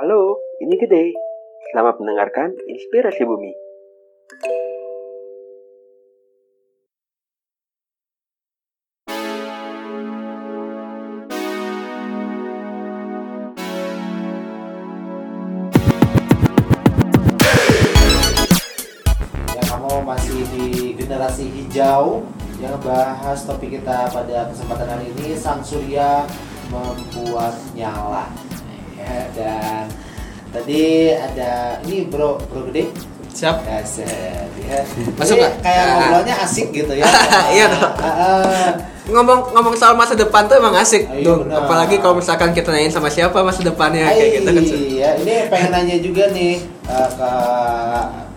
Halo, ini Gede. Selamat mendengarkan Inspirasi Bumi. Ya kamu masih di generasi hijau yang bahas topik kita pada kesempatan hari ini sang surya membuat nyala ya, dan tadi ada ini bro bro gede Siap. ya ya. Masuk nggak? kayak Ah. ngobrolnya asik gitu ya Iya. Ah, ah. Ngomong ngomong soal masa depan tuh emang asik Ah, iya, tuh. benar. Apalagi kalau misalkan kita nanyain sama siapa masa depannya kayak gitu kan. Iya, ini pengen nanya juga nih eh, ke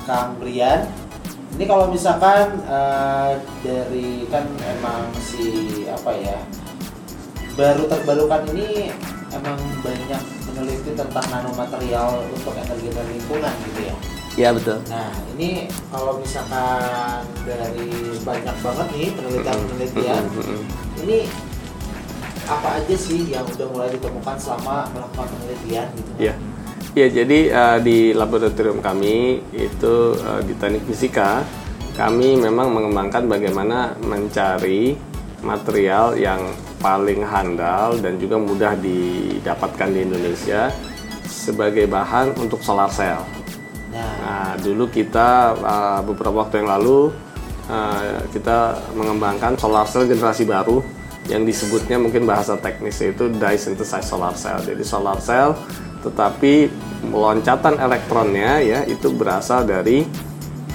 Kang Brian. Ini kalau misalkan eh, dari kan emang si apa ya baru terbarukan ini emang banyak meneliti tentang nanomaterial untuk energi dan lingkungan gitu ya. Iya betul. Nah ini kalau misalkan dari banyak banget nih penelitian-penelitian, ini apa aja sih yang udah mulai ditemukan selama melakukan penelitian gitu? Iya. Ya, jadi eh, di laboratorium kami itu eh, di teknik fisika, kami memang mengembangkan bagaimana mencari material yang paling handal dan juga mudah didapatkan di Indonesia sebagai bahan untuk solar cell. Nah, Nah, dulu kita uh, beberapa waktu yang lalu uh, kita mengembangkan solar cell generasi baru yang disebutnya mungkin bahasa teknisnya itu dye synthesized solar cell. Jadi solar cell tetapi loncatan elektronnya ya itu berasal dari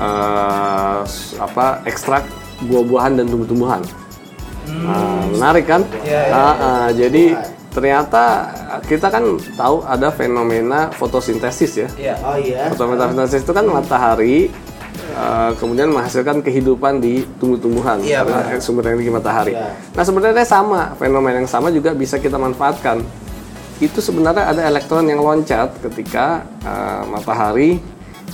uh, apa ekstrak buah-buahan dan tumbuh-tumbuhan. Nah, menarik kan? Iya, iya, Ah, ah, jadi ternyata kita kan tahu ada fenomena fotosintesis ya. Iya. oh iya. Fotosintesis itu kan matahari uh, kemudian menghasilkan kehidupan di tumbuh-tumbuhan Iya, karena sumber energi matahari. Iya. Nah sebenarnya sama fenomena yang sama juga bisa kita manfaatkan. Itu sebenarnya ada elektron yang loncat ketika uh, matahari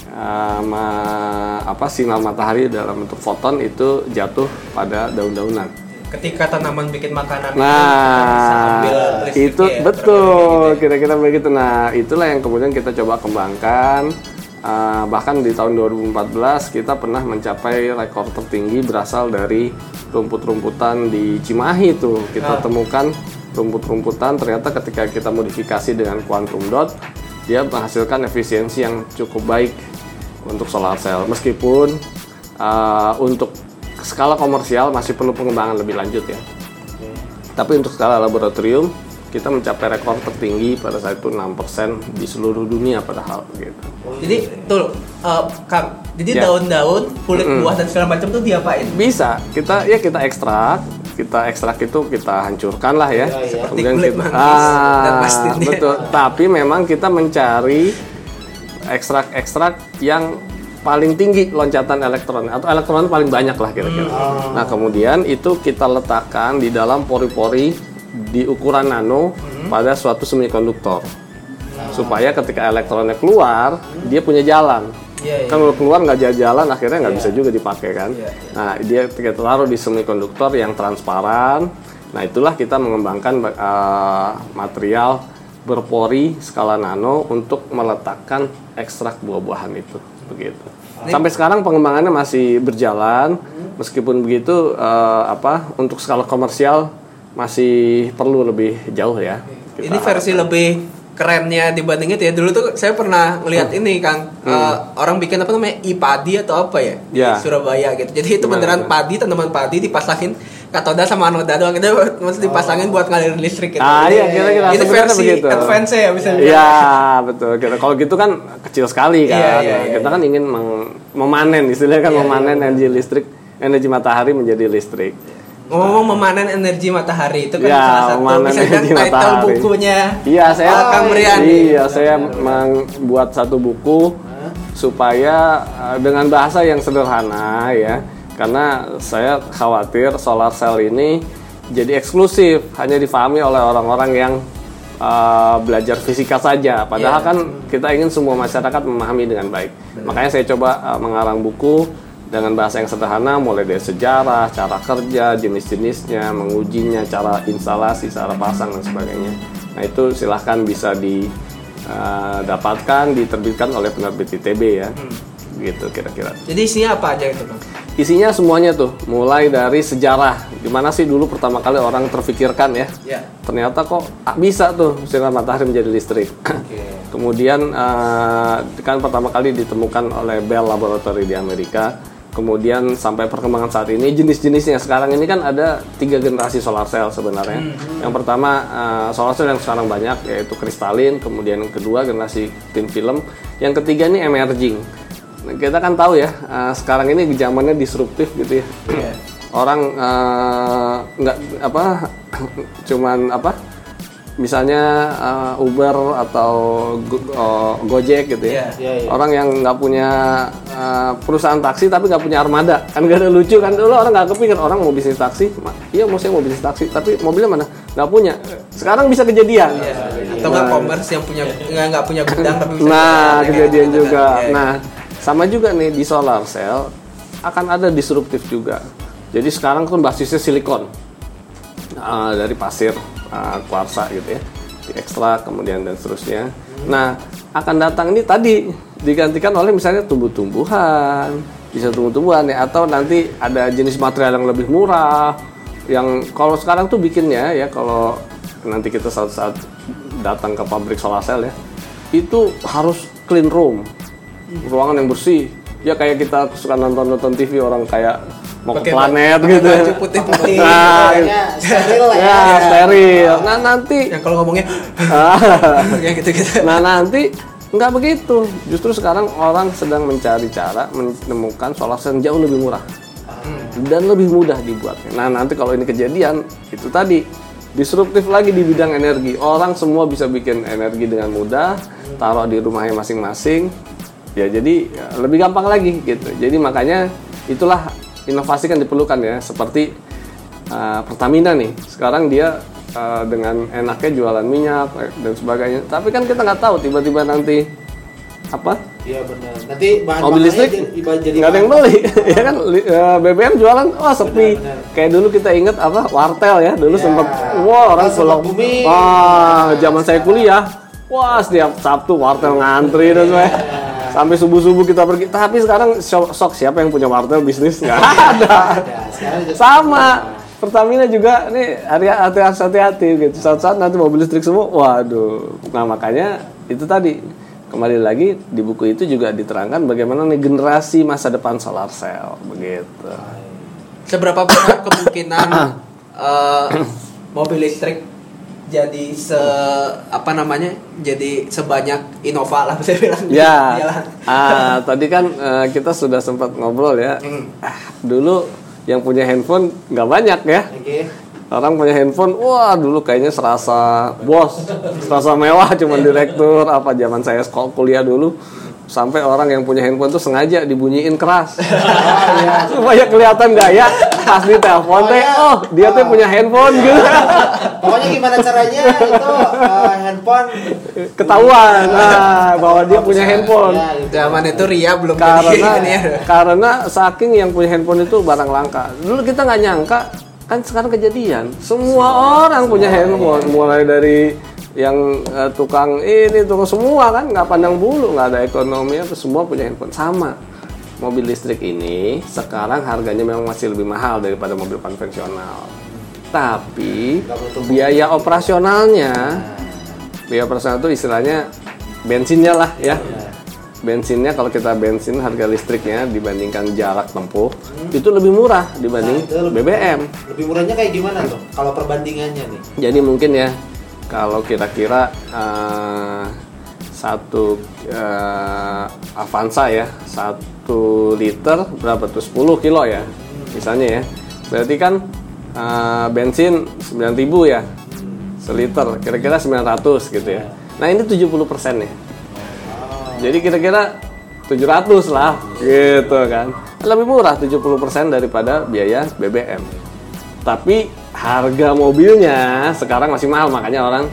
uh, ma- apa sinar matahari dalam bentuk foton itu jatuh pada daun-daunan. Ketika tanaman bikin makanan Nah, kita bisa ambil listrik itu ya, betul kira-kira begitu. Nah, itulah yang kemudian kita coba kembangkan. Uh, bahkan di tahun 2014 kita pernah mencapai rekor tertinggi berasal dari rumput-rumputan di Cimahi. Ah. Kita temukan rumput-rumputan ternyata ketika kita modifikasi dengan quantum dot dia menghasilkan efisiensi yang cukup baik untuk solar cell meskipun uh, untuk skala komersial masih perlu pengembangan lebih lanjut ya. Tapi untuk skala laboratorium kita mencapai rekor tertinggi pada saat itu 6% di seluruh dunia padahal gitu. Jadi tuh eh, Kang, jadi Ya. daun-daun, kulit Mm-mm. buah dan segala macam tuh diapain? Bisa, kita ya kita ekstrak, kita ekstrak itu kita hancurkan lah ya. Iya, iya. Seperti kulit manggis dan ah, betul. Tapi memang kita mencari ekstrak-ekstrak yang paling tinggi loncatan elektron atau elektron paling banyak lah kira-kira. Hmm. Nah kemudian itu kita letakkan di dalam pori-pori di ukuran nano Hmm. pada suatu semikonduktor supaya ketika elektronnya keluar dia punya jalan. Iya, iya. Kan kalau keluar nggak jalan akhirnya nggak bisa juga dipakai kan. Iya, iya. Nah dia kita taruh di semikonduktor yang transparan. Nah itulah kita mengembangkan eh, material berpori skala nano untuk meletakkan ekstrak buah-buahan itu begitu. Sampai sekarang pengembangannya masih berjalan. Meskipun begitu eh, apa untuk skala komersial masih perlu lebih jauh ya. Kita Ini versi lebih kerennya dibanding itu ya. Dulu tuh saya pernah ngelihat Hmm. ini Kang, Eh, orang bikin apa namanya ipadi atau apa ya Ya. di Surabaya gitu. Jadi itu beneran padi tanaman padi dipasangin katoda sama anoda doang itu mesti dipasangin buat ngalirin listrik gitu. Ah iya kira-kira Ini sebenarnya versi begitu. advance ya bisa. Iya betul. Kita kalau gitu kan kecil sekali kan. Iya, iya, iya, kita kan ingin meng- memanen istilahnya kan Iya, memanen energi listrik, energi matahari menjadi listrik. Ngomong memanen energi matahari itu kan Ya, salah satu bisa energi title matahari. bukunya. Iya saya Oh, Kang Brian. Iya saya membuat satu buku supaya eh, dengan bahasa yang sederhana ya. Karena saya khawatir solar cell ini jadi eksklusif hanya difahami oleh orang-orang yang eh, belajar fisika saja. Padahal Iya. kan kita ingin semua masyarakat memahami dengan baik. Makanya saya coba eh, mengarang buku dengan bahasa yang sederhana, mulai dari sejarah, cara kerja, jenis-jenisnya, mengujinya, cara instalasi, cara pasang dan sebagainya. Nah itu silahkan bisa di eh, dapatkan diterbitkan oleh penerbit ITB ya. Gitu kira-kira. Jadi isinya apa aja itu bang? Isinya semuanya tuh, mulai dari sejarah. Gimana sih dulu pertama kali orang terfikirkan ya? Ya. Ternyata kok bisa tuh sinar matahari menjadi listrik. Oke. Kemudian eh, kan pertama kali ditemukan oleh Bell Laboratory di Amerika. Kemudian sampai perkembangan saat ini jenis-jenisnya sekarang ini kan ada tiga generasi solar cell sebenarnya. Yang pertama eh, solar cell yang sekarang banyak yaitu kristalin, kemudian yang kedua generasi thin film, yang ketiga ini emerging. Nah, kita kan tahu ya eh, sekarang ini zamannya disruptif gitu ya. Orang eh, nggak apa cuman apa misalnya uh, Uber atau Go- uh, Gojek gitu ya. Iya. Iya, iya. Orang yang nggak punya uh, perusahaan taksi tapi nggak punya armada kan gak ada lucu kan dulu orang nggak kepikir orang mau bisnis taksi iya mau saya mau bisnis taksi tapi mobilnya mana nggak punya sekarang bisa kejadian Atau nggak commerce yang punya nggak punya gudang tapi bisa nah ya kejadian kan? juga Iya, iya. nah sama juga nih di solar cell akan ada disruptif juga. Jadi sekarang kan basisnya silikon. Uh, dari pasir uh, kuarsa gitu ya. Diekstrak kemudian dan seterusnya. Nah akan datang ini tadi digantikan oleh misalnya tumbuh-tumbuhan. Bisa tumbuh-tumbuhan ya atau nanti ada jenis material yang lebih murah yang kalau sekarang tuh bikinnya ya kalau nanti kita saat saat datang ke pabrik solar cell ya itu harus clean room ruangan yang bersih. Ya kayak kita suka nonton nonton TV orang kayak mau ke Pakai planet gitu. baju putih-putih. nah, Pokoknya steril lah ya. ya steril. Nah nanti yang kalau ngomongnya. Kayak gitu gitu nah nanti nggak begitu. Justru sekarang orang sedang mencari cara menemukan solar yang jauh lebih murah. Dan lebih mudah dibuatnya. Nah nanti kalau ini kejadian itu tadi. Disruptif lagi di bidang energi. Orang semua bisa bikin energi dengan mudah taruh di rumahnya masing-masing ya jadi ya, lebih gampang lagi gitu. Jadi makanya itulah inovasi kan diperlukan ya. Seperti uh, Pertamina nih. Sekarang dia uh, dengan enaknya jualan minyak eh, dan sebagainya. Tapi kan kita nggak tahu tiba-tiba nanti apa? Iya benar. Nanti bahan mobil listrik jadi, nggak ada yang beli. ya kan? BBM jualan wah sepi. Benar, benar. kayak dulu kita inget apa? Wartel ya. Dulu Ya. sempet wah orang Sempat pulang wah zaman saya kuliah. Wah setiap Sabtu wartel ngantri dan sebagainya sampai subuh subuh kita pergi. Tapi sekarang sok, siapa yang punya wartel bisnis? Nggak ada. sama. Pertamina juga nih hari hati hati-hati gitu. Saat-saat nanti mobil listrik semua waduh. Nah makanya itu tadi. Kembali lagi di buku itu juga diterangkan bagaimana nih generasi masa depan solar cell begitu. Seberapa besar kemungkinan eh, mobil listrik jadi se apa namanya jadi sebanyak Innova lah bisa bilang ya. Ah tadi kan eh, kita sudah sempat ngobrol ya. Hmm. ah, dulu yang punya handphone nggak banyak ya. Oke. Orang punya handphone, wah dulu kayaknya serasa bos, serasa mewah cuman direktur apa zaman saya sekolah kuliah dulu sampai orang yang punya handphone tuh sengaja dibunyiin keras. Supaya kelihatan gaya pas di telepon teh oh dia tuh punya handphone. Gitu Pokoknya gimana caranya? Itu eh, handphone ketahuan. Nah, bahwa dia punya handphone. Ya, gitu. zaman itu Ria belum karena jadi ya. karena saking yang punya handphone itu barang langka. Dulu kita nggak nyangka kan sekarang kejadian. Semua orang punya handphone. mulai dari yang eh, tukang ini tukang semua kan nggak pandang bulu nggak ada ekonomi apa semua punya handphone. Sama. Mobil listrik ini sekarang harganya memang masih lebih mahal daripada mobil konvensional. Tapi biaya operasionalnya biaya operasional itu istilahnya bensinnya lah ya. Bensinnya kalau kita bensin harga listriknya dibandingkan jarak tempuh itu lebih murah dibanding Nah, itu lebih- BBM Lebih murahnya kayak gimana tuh? Kalau perbandingannya nih. jadi mungkin ya kalau kira-kira eh, satu eh, Avanza ya satu liter berapa tuh 10 kilo ya misalnya ya berarti kan eh, bensin 9000 ya seliter kira-kira 900 gitu ya nah ini 70 persen nih jadi kira-kira 700 lah gitu kan. Lebih murah 70% daripada biaya BBM. Tapi harga mobilnya sekarang masih mahal makanya orang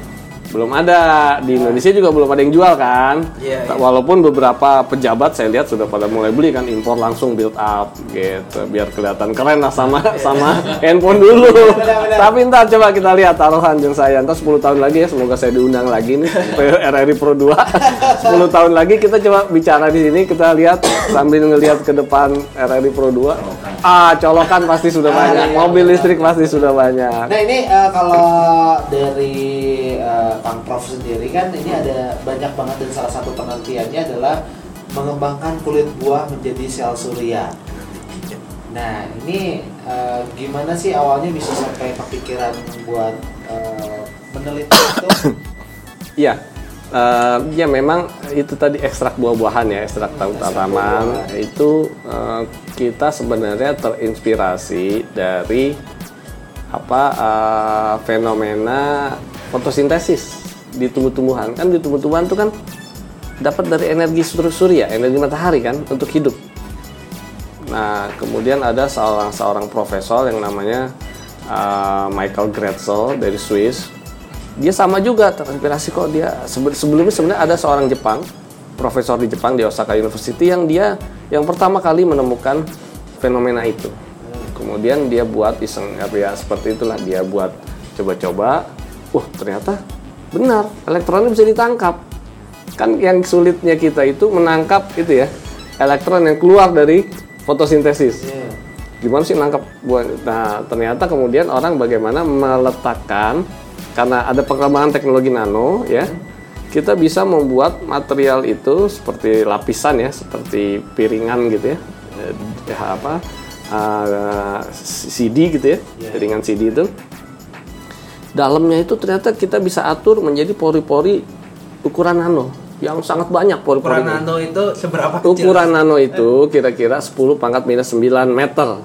belum ada. Di Indonesia juga belum ada yang jual kan? Iya, Ta- iya. walaupun beberapa pejabat saya lihat sudah pada mulai beli kan? Impor langsung build up gitu. Biar kelihatan keren lah sama sama handphone dulu. Benar-benar. tapi ntar coba kita lihat taruhan jeng saya. Ntar 10 tahun lagi ya semoga saya diundang lagi nih. RRI Pro 2 10 tahun lagi kita coba bicara di sini. Kita lihat sambil ngelihat ke depan RRI Pro 2 ah colokan pasti sudah banyak. Mobil listrik pasti sudah banyak. Nah ini eh, kalau dari eh, Kang Prof sendiri kan ini ada banyak banget dan salah satu penelitiannya adalah mengembangkan kulit buah menjadi sel surya. Nah ini eh, gimana sih awalnya bisa sampai kepikiran buat eh, meneliti itu? Iya. Eh, ya memang itu tadi ekstrak buah-buahan ya, ekstrak tahu tanaman itu eh, kita sebenarnya terinspirasi dari apa eh, fenomena fotosintesis di tumbuh-tumbuhan. Kan di tumbuh-tumbuhan itu kan dapat dari energi sur- surya, energi matahari kan untuk hidup. Nah, kemudian ada seorang seorang profesor yang namanya uh, Michael Gretzel dari Swiss. Dia sama juga terinspirasi kok dia sebe- sebelumnya sebenarnya ada seorang Jepang, profesor di Jepang di Osaka University yang dia yang pertama kali menemukan fenomena itu. Kemudian dia buat iseng apa ya seperti itulah dia buat coba-coba. Wah, ternyata benar elektronnya bisa ditangkap. Kan yang sulitnya kita itu menangkap itu ya elektron yang keluar dari fotosintesis. Iya. Gimana sih nangkap buah? Nah, ternyata kemudian orang bagaimana meletakkan karena ada perkembangan teknologi nano ya. Kita bisa membuat material itu seperti lapisan ya, seperti piringan gitu ya. Ya, apa? eh, CD gitu ya. Piringan CD itu. Dalamnya itu ternyata kita bisa atur menjadi pori-pori ukuran nano yang sangat banyak Ukuran pori-porinya. nano itu seberapa kecil? Ukuran nano itu kira-kira 10 pangkat minus 9 meter.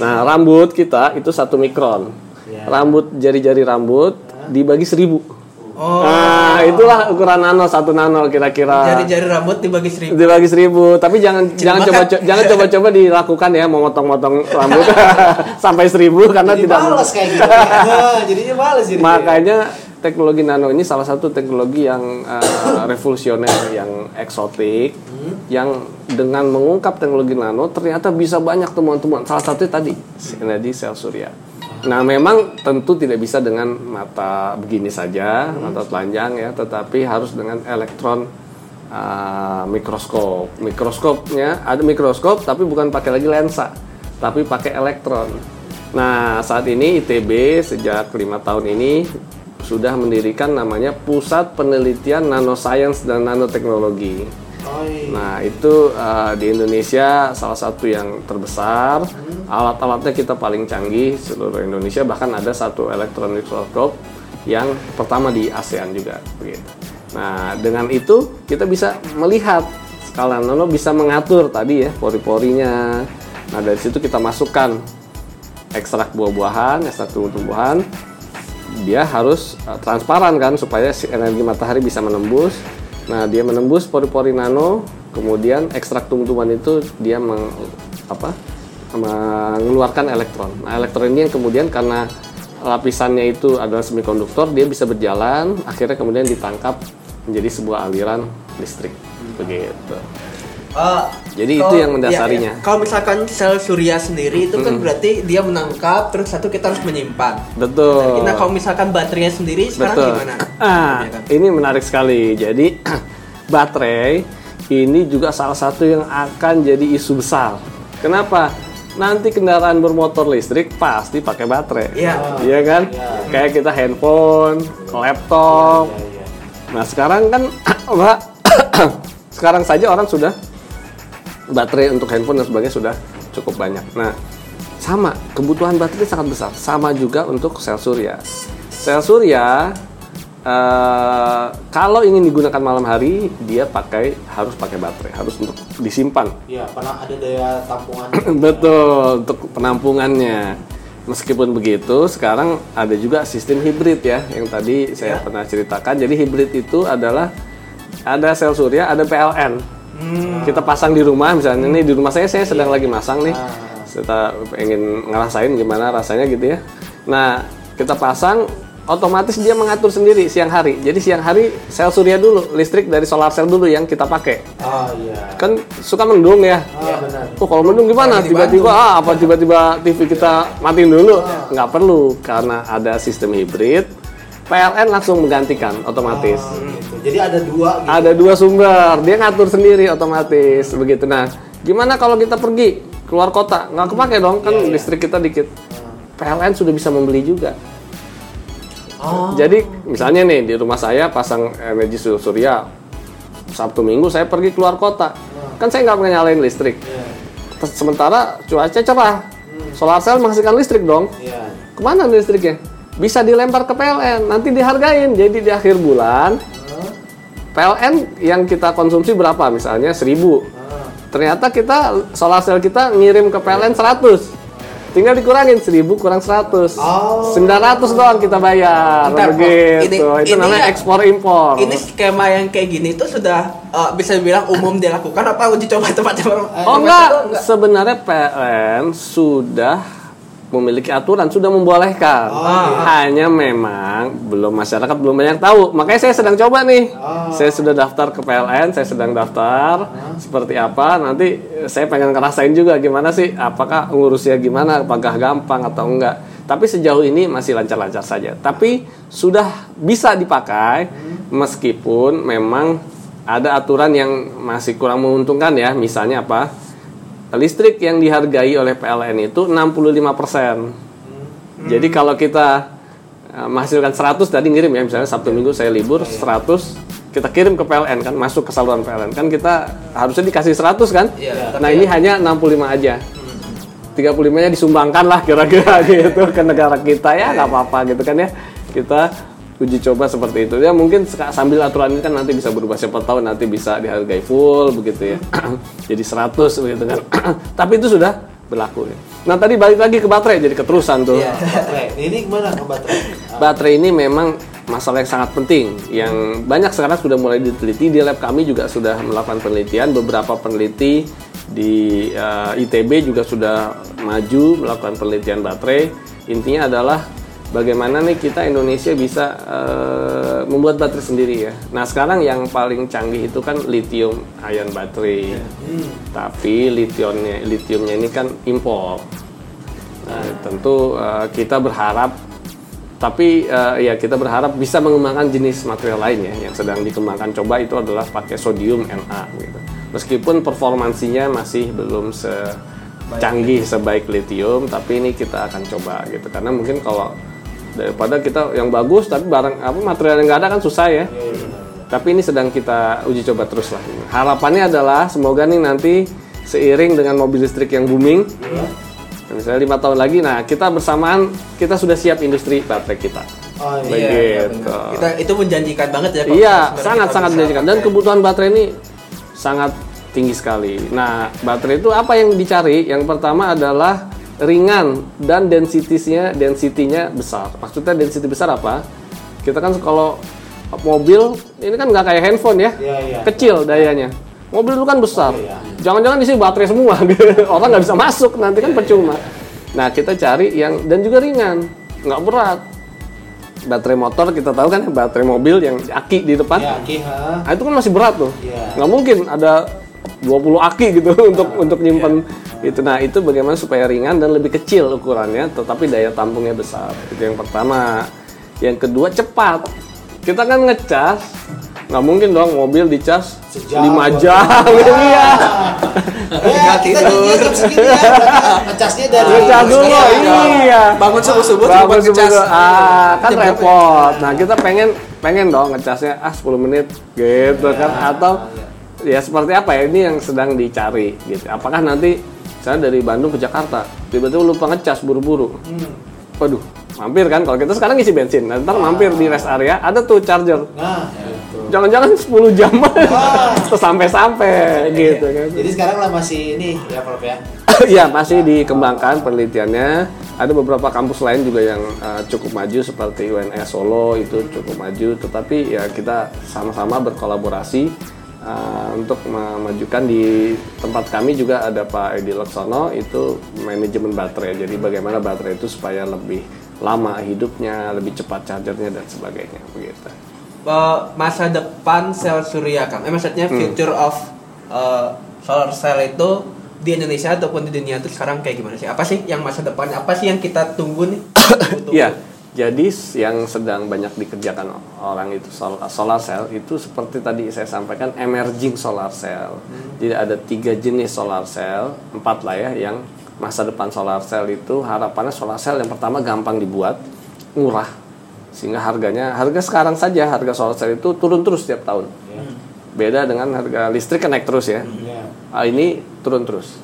Nah, rambut kita itu satu mikron. Ya. Rambut jari-jari rambut dibagi seribu. Oh, Nah, itulah ukuran nano satu nano kira-kira. jari-jari rambut dibagi seribu. Dibagi seribu, tapi jangan jangan coba co- jangan coba-coba dilakukan ya memotong-motong rambut sampai seribu karena Jadi tidak males kayak gitu. Nah, jadinya males jadi. Makanya teknologi nano ini salah satu teknologi yang uh, revolusioner, yang eksotik, yang dengan mengungkap teknologi nano ternyata bisa banyak temuan-temuan. Salah satunya tadi energi sel surya. Nah, memang tentu tidak bisa dengan mata begini saja, mata telanjang ya, tetapi harus dengan elektron uh, mikroskop. Mikroskopnya ada mikroskop, tapi bukan pakai lagi lensa, tapi pakai elektron. Nah, saat ini ITB sejak lima tahun ini sudah mendirikan namanya Pusat Penelitian Nanoscience dan Nanoteknologi. Oh, iya. Nah, itu uh, di Indonesia salah satu yang terbesar. Alat-alatnya kita paling canggih seluruh Indonesia. Bahkan ada satu elektron mikroskop yang pertama di ASEAN juga. Begitu. Nah, dengan itu kita bisa melihat skala nano bisa mengatur tadi ya pori-porinya. Nah, dari situ kita masukkan ekstrak buah-buahan, ekstrak tumbuh-tumbuhan. Dia harus uh, transparan kan supaya si energi matahari bisa menembus. Nah, dia menembus pori-pori nano, kemudian ekstrak tumbuh-tumbuhan itu dia meng, apa? mengeluarkan elektron. Nah, elektron ini yang kemudian karena lapisannya itu adalah semikonduktor, dia bisa berjalan, akhirnya kemudian ditangkap menjadi sebuah aliran listrik. Begitu. Eh, Jadi kalau- itu yang mendasarinya. iya, iya. Kalau misalkan sel surya sendiri itu kan berarti dia menangkap terus satu kita harus menyimpan. Betul. Nah, kalau misalkan baterainya sendiri sekarang Betul. gimana? Ah, Ya kan? ini menarik sekali. Jadi baterai ini juga salah satu yang akan jadi isu besar. Kenapa? Nanti kendaraan bermotor listrik pasti pakai baterai. Iya. Iya kan? Iya. Kayak kita handphone, laptop. Iya, iya. Nah, sekarang kan Mbak sekarang saja orang sudah baterai untuk handphone dan sebagainya sudah cukup banyak. Nah, sama kebutuhan baterai sangat besar. Sama juga untuk sel surya. Sel surya eh, kalau ingin digunakan malam hari dia pakai harus pakai baterai, harus untuk disimpan. Iya, karena ada daya tampungan. Betul untuk penampungannya. Meskipun begitu, sekarang ada juga sistem hibrid ya, yang tadi saya pernah ceritakan. Jadi hibrid itu adalah ada sel surya, ada PLN. Kita pasang di rumah, misalnya nih di rumah saya saya sedang lagi masang nih. Ah. Kita pengen ngerasain gimana rasanya gitu ya. Nah, kita pasang otomatis dia mengatur sendiri siang hari. Jadi siang hari sel surya dulu, listrik dari solar cell dulu yang kita pakai. Oh iya. Kan suka mendung ya. Iya benar. Oh kalau mendung gimana? Tiba-tiba ah apa tiba-tiba TV kita matiin dulu? Nggak perlu karena ada sistem hibrid. PLN langsung menggantikan otomatis. Oh. Jadi ada dua gitu. Ada dua sumber, dia ngatur sendiri otomatis begitu. Nah, gimana kalau kita pergi keluar kota? Nggak kepake dong, kan Iya, iya. listrik kita dikit. PLN sudah bisa membeli juga. Oh. Jadi misalnya nih di rumah saya pasang energi sur- surya, Sabtu Minggu saya pergi keluar kota, kan saya nggak pernah nyalain listrik. Iya. Terus Sementara cuaca cerah, solar cell menghasilkan listrik dong. Iya. Ke mana listriknya? Bisa dilempar ke PLN, nanti dihargain. Jadi di akhir bulan PLN yang kita konsumsi berapa? Misalnya 1000. Ah. Ternyata kita solar cell kita ngirim ke PLN 100. Tinggal dikurangin 1000 kurang 100. Oh. 900 doang kita bayar. Bentar, Pak. begitu. Ini- Itu ini namanya ya- ekspor impor. Ini skema yang kayak gini itu sudah eh, bisa dibilang umum dilakukan apa uji coba tempatnya baru? Oh enggak, sebenarnya PLN sudah memiliki aturan, sudah membolehkan. Hanya memang belum masyarakat belum banyak tahu. Makanya saya sedang coba nih. Saya sudah daftar ke PLN, saya sedang daftar. Seperti apa? Nanti saya pengen ngerasain juga gimana sih apakah ngurusnya gimana, apakah gampang atau enggak. Tapi sejauh ini masih lancar-lancar saja. Tapi sudah bisa dipakai meskipun memang ada aturan yang masih kurang menguntungkan ya. Misalnya apa? Listrik yang dihargai oleh PLN itu 65%. Jadi kalau kita uh, menghasilkan 100 tadi ngirim ya misalnya Sabtu Minggu saya libur 100 kita kirim ke PLN kan masuk ke saluran PLN kan kita harusnya dikasih 100 kan? Iya, nah ini hanya 65 aja. 35-nya disumbangkan lah kira-kira gitu ke negara kita ya nggak apa-apa gitu kan ya. Kita uji coba seperti itu ya mungkin sambil aturan ini kan nanti bisa berubah siapa tahu nanti bisa dihargai full begitu ya jadi 100 begitu kan tapi itu sudah berlaku ya. nah tadi balik lagi ke baterai jadi keterusan tuh Iya. Baterai. Ini gimana ke baterai? Baterai ini memang masalah yang sangat penting yang banyak sekarang sudah mulai diteliti di lab kami juga sudah melakukan penelitian beberapa peneliti di eh, ITB juga sudah maju melakukan penelitian baterai intinya adalah bagaimana nih kita Indonesia bisa eh, membuat baterai sendiri ya? Nah sekarang yang paling canggih itu kan lithium ion battery tapi lithiumnya lithiumnya ini kan impor. Nah, tentu eh, kita berharap tapi eh, ya kita berharap bisa mengembangkan jenis material lain ya. Yang sedang dikembangkan coba itu adalah pakai sodium Na gitu. Meskipun performansinya masih belum secanggih sebaik lithium, tapi ini kita akan coba gitu. Karena mungkin kalau daripada kita yang bagus tapi barang apa material yang nggak ada kan susah ya. Tapi ini sedang kita uji coba terus lah. Harapannya adalah semoga nih nanti seiring dengan mobil listrik yang booming, misalnya lima tahun lagi, nah kita bersamaan kita sudah siap industri baterai kita. Oh iya. Begitu. Kita itu menjanjikan banget ya. Pak. Iya, sangat sangat menjanjikan. Dan kebutuhan baterai ini sangat tinggi sekali. Nah, baterai itu apa yang dicari? Yang pertama adalah ringan dan densitinya densitinya besar. Maksudnya density besar apa? Kita kan kalau mobil ini kan nggak kayak handphone ya, Iya, iya. kecil dayanya. Mobil itu kan besar. Iya. Jangan-jangan isi baterai semua, orang nggak bisa masuk nanti kan percuma. Nah kita cari yang dan juga ringan, nggak berat. Baterai motor kita tahu kan baterai mobil yang aki di depan, Ya, Ki, ha? nah, itu kan masih berat tuh. Iya. Nggak mungkin ada 20 aki gitu untuk untuk nyimpen itu. Nah itu bagaimana supaya ringan dan lebih kecil ukurannya, tetapi daya tampungnya besar. Itu yang pertama. Yang kedua cepat. Kita kan ngecas, nggak mungkin dong mobil dicas Sejam, 5 dua jam. Iya. Ya, kita tidur. ya. Ngecasnya dari Ngecas dulu, iya. Bangun subuh-subuh Bangun coba ngecas. subuh, ah kan Jam berapa ya? repot. Nah kita pengen pengen dong ngecasnya ah 10 menit gitu kan atau ya seperti apa ya ini yang sedang dicari gitu. Apakah nanti saya dari Bandung ke Jakarta tiba-tiba lupa ngecas buru-buru. Waduh, mampir kan kalau kita sekarang ngisi bensin. Nah, ntar mampir di rest area ada tuh charger. Nah. Jangan-jangan 10 jam terus sampai-sampai gitu kan. Jadi sekarang lah masih ini ya Prof ya. Iya masih dikembangkan penelitiannya. Ada beberapa kampus lain juga yang uh, cukup maju seperti UNS Solo itu cukup maju. Tetapi ya kita sama-sama berkolaborasi uh, untuk memajukan di tempat kami juga ada Pak Edi Laksono itu manajemen baterai. Jadi bagaimana baterai itu supaya lebih lama hidupnya, lebih cepat chargernya dan sebagainya begitu. Masa depan sel surya Kang. Eh maksudnya Hmm. future of eh, solar cell itu di Indonesia ataupun di dunia itu sekarang kayak gimana sih? Apa sih yang masa depan? Apa sih yang kita tunggu nih? Iya. Jadi yang sedang banyak dikerjakan orang itu sol- solar cell itu seperti tadi saya sampaikan emerging solar cell. Jadi ada tiga jenis solar cell, empat lah ya yang masa depan solar cell itu harapannya solar cell yang pertama gampang dibuat, murah, sehingga harganya harga sekarang saja harga solar cell itu turun terus setiap tahun. Beda dengan harga listrik kan naik terus ya. Ya. Ah, ini turun terus.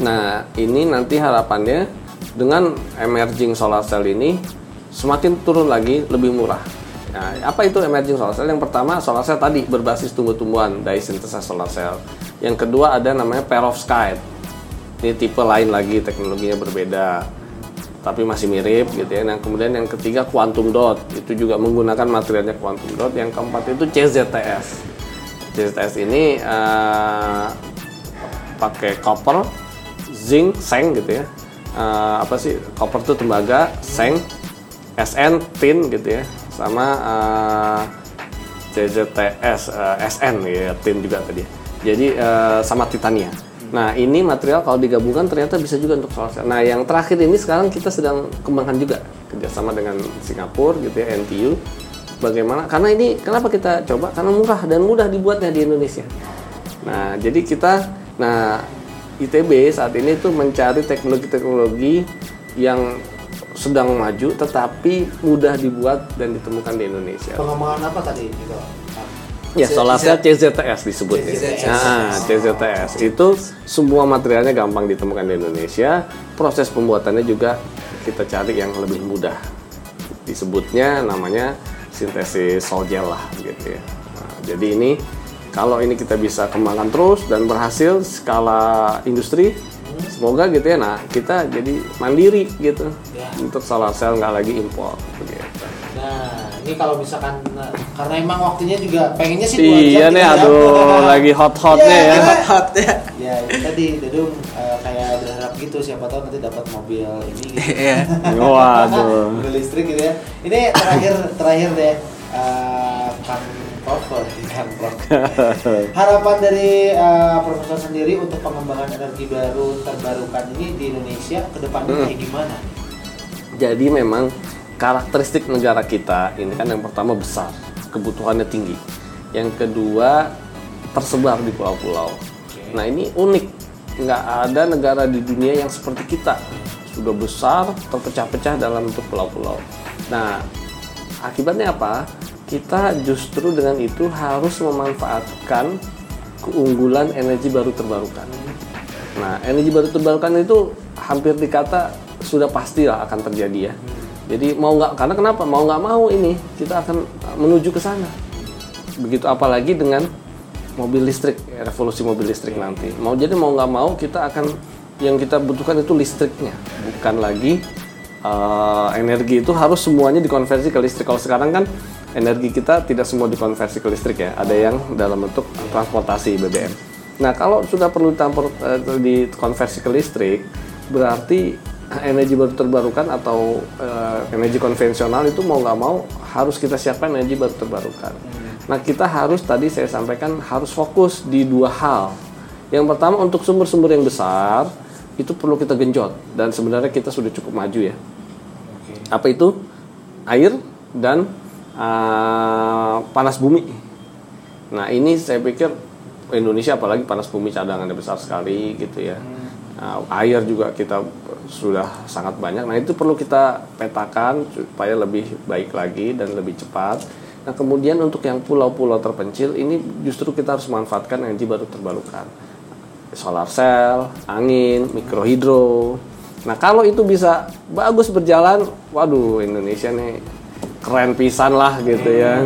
Nah, ini nanti harapannya dengan emerging solar cell ini semakin turun lagi lebih murah. Nah, apa itu emerging solar cell? Yang pertama, solar cell tadi berbasis tumbuh-tumbuhan, synthesis solar cell. Yang kedua ada namanya perovskite. Ini tipe lain lagi, teknologinya berbeda. Tapi masih mirip gitu ya. Nah, kemudian yang ketiga quantum dot. Itu juga menggunakan materialnya quantum dot. Yang keempat itu CZTS. CZTS ini eh, pakai copper, zinc, seng gitu ya. Eh, apa sih? Copper itu tembaga, seng, SN, tin gitu ya. Sama eh, CZTS, eh, SN ya, tin juga tadi. Jadi eh, sama titania. Nah ini material kalau digabungkan ternyata bisa juga untuk solar cell. Nah yang terakhir ini sekarang kita sedang kembangkan juga kerjasama dengan Singapura gitu ya NTU. Bagaimana? Karena ini kenapa kita coba? Karena murah dan mudah dibuatnya di Indonesia. Nah jadi kita, nah ITB saat ini tuh mencari teknologi-teknologi yang sedang maju tetapi mudah dibuat dan ditemukan di Indonesia. Pengembangan apa tadi itu? Ya, solar cell CZTS disebutnya. CZTS. Nah, CZTS itu semua materialnya gampang ditemukan di Indonesia. Proses pembuatannya juga kita cari yang lebih mudah. Disebutnya namanya sintesis sol gel lah gitu ya. Nah, jadi ini kalau ini kita bisa kembangkan terus dan berhasil skala industri, semoga gitu ya. Nah, kita jadi mandiri gitu Ya. untuk solar cell nggak lagi impor. Begitu. Nah, ini kalau misalkan nah, karena emang waktunya juga pengennya sih dua Iya nih, tiga jam. aduh, lagi hot-hotnya Iya, ya. Hot ya. Ya, itu tadi Dudung eh, kayak berharap gitu siapa tahu nanti dapat mobil ini gitu. Iya. Waduh. mobil listrik gitu ya. Ini terakhir terakhir deh eh, Kang Prof. Harapan dari eh, Profesor sendiri untuk pengembangan energi baru terbarukan ini di Indonesia ke depannya Hmm. kayak gimana? Jadi memang karakteristik negara kita ini kan yang pertama besar, kebutuhannya tinggi. Yang kedua tersebar di pulau-pulau. Nah ini unik, nggak ada negara di dunia yang seperti kita sudah besar terpecah-pecah dalam bentuk pulau-pulau. Nah akibatnya apa? Kita justru dengan itu harus memanfaatkan keunggulan energi baru terbarukan. Nah, energi baru terbarukan itu hampir dikata sudah pastilah akan terjadi ya. Jadi mau nggak karena kenapa mau nggak mau ini kita akan menuju ke sana. Begitu apalagi dengan mobil listrik, revolusi mobil listrik nanti. Mau jadi mau nggak mau kita akan yang kita butuhkan itu listriknya, bukan lagi eh, energi itu harus semuanya dikonversi ke listrik. Kalau sekarang kan energi kita tidak semua dikonversi ke listrik ya, ada yang dalam bentuk transportasi BBM. Nah kalau sudah perlu eh, dikonversi ke listrik, berarti energi baru terbarukan atau eh, energi konvensional itu mau nggak mau harus kita siapkan energi baru terbarukan. Nah kita harus tadi saya sampaikan harus fokus di dua hal. Yang pertama untuk sumber-sumber yang besar itu perlu kita genjot dan sebenarnya kita sudah cukup maju ya. Apa itu? Air dan eh, panas bumi. Nah ini saya pikir Indonesia apalagi panas bumi cadangannya besar sekali gitu ya. Nah, air juga kita sudah sangat banyak. Nah itu perlu kita petakan supaya lebih baik lagi dan lebih cepat. Nah kemudian untuk yang pulau-pulau terpencil ini justru kita harus manfaatkan energi baru terbarukan. Solar cell, angin, mikrohidro. Nah kalau itu bisa bagus berjalan, waduh Indonesia nih keren pisan lah gitu ya.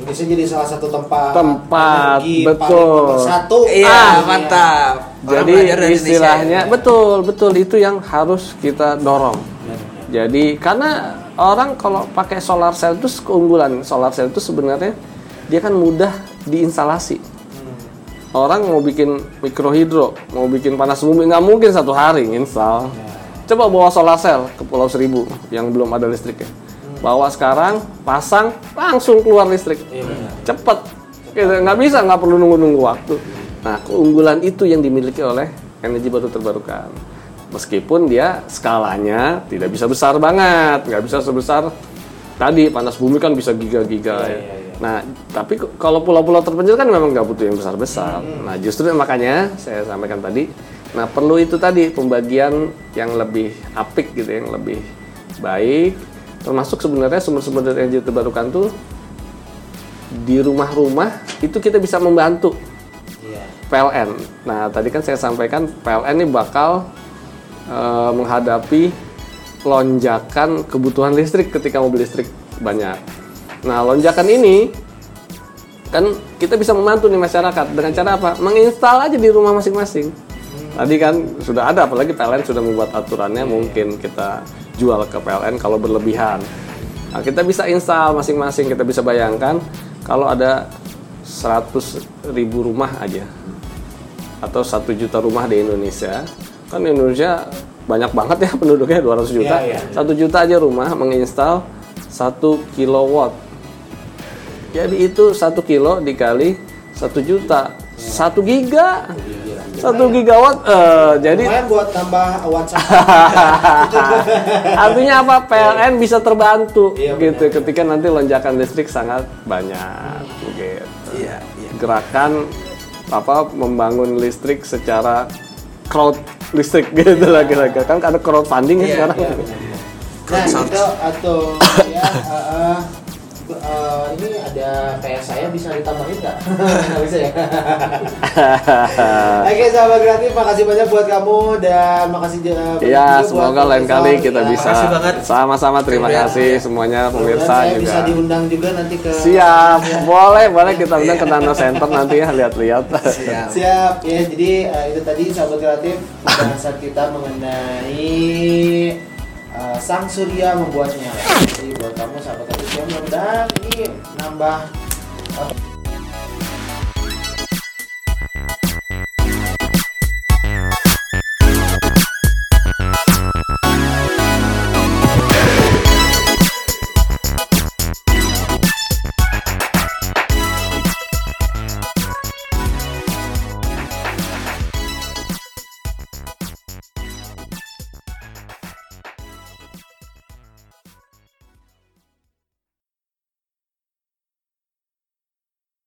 Indonesia jadi salah satu tempat Tempat, energi betul. satu Iya, Ah, mantap. Orang Jadi istilahnya Indonesia. betul betul itu yang harus kita dorong. Jadi karena orang kalau pakai solar cell itu keunggulan solar cell itu sebenarnya dia kan mudah diinstalasi. Orang mau bikin mikrohidro, mau bikin panas bumi nggak mungkin satu hari install. Coba bawa solar cell ke Pulau Seribu yang belum ada listriknya. Bawa sekarang, pasang, langsung keluar listrik. Iya. Cepet. Gitu, nggak bisa, nggak perlu nunggu-nunggu waktu. Nah, keunggulan itu yang dimiliki oleh energi baru terbarukan. Meskipun dia skalanya tidak bisa besar banget, nggak bisa sebesar tadi panas bumi kan bisa giga-giga ya. iya, iya. Nah, tapi kalau pulau-pulau terpencil kan memang nggak butuh yang besar-besar. Nah, justru makanya saya sampaikan tadi, nah perlu itu tadi pembagian yang lebih apik gitu, yang lebih baik. Termasuk sebenarnya sumber-sumber energi terbarukan tuh di rumah-rumah itu kita bisa membantu Iya. PLN. Nah, tadi kan saya sampaikan PLN ini bakal eh, menghadapi lonjakan kebutuhan listrik ketika mobil listrik banyak. Nah, lonjakan ini kan kita bisa membantu nih masyarakat dengan cara apa? Menginstal aja di rumah masing-masing. Tadi kan sudah ada, apalagi PLN sudah membuat aturannya mungkin kita jual ke PLN kalau berlebihan. Nah, kita bisa install masing-masing, kita bisa bayangkan kalau ada 100 ribu rumah aja atau satu juta rumah di Indonesia. Kan Indonesia banyak banget ya penduduknya 200 juta. Iya, iya. satu juta aja rumah menginstal satu kilowatt. Jadi itu satu kilo dikali satu juta. Satu giga satu gigawatt eh, jadi Lumayan buat tambah WhatsApp. artinya apa? PLN bisa terbantu Iya, gitu. Ketika nanti lonjakan listrik sangat banyak gitu. Iya, iya. gerakan apa membangun listrik secara crowd listrik gitu lah kira-kira. Kan ada crowdfunding ya Iya, sekarang. Iya, benar. Nah, itu atau ya eh, eh, eh, ini ada kayak saya bisa ditambahin nggak? Nggak bisa ya. Oke sahabat kreatif, makasih banyak buat kamu dan makasih juga banyak Iya, semoga lain kali kita Ya, bisa sama-sama terima Iya. kasih semuanya pemirsa saya juga. bisa diundang juga nanti ke Siap, boleh, boleh kita undang ke Nano Center nanti ya lihat-lihat. Siap. Siap ya, jadi eh, itu tadi sahabat kreatif pembahasan kita mengenai eh, sang surya membuat nyala. Jadi buat kamu sahabat ya mudah-mudahan ini nambah apa,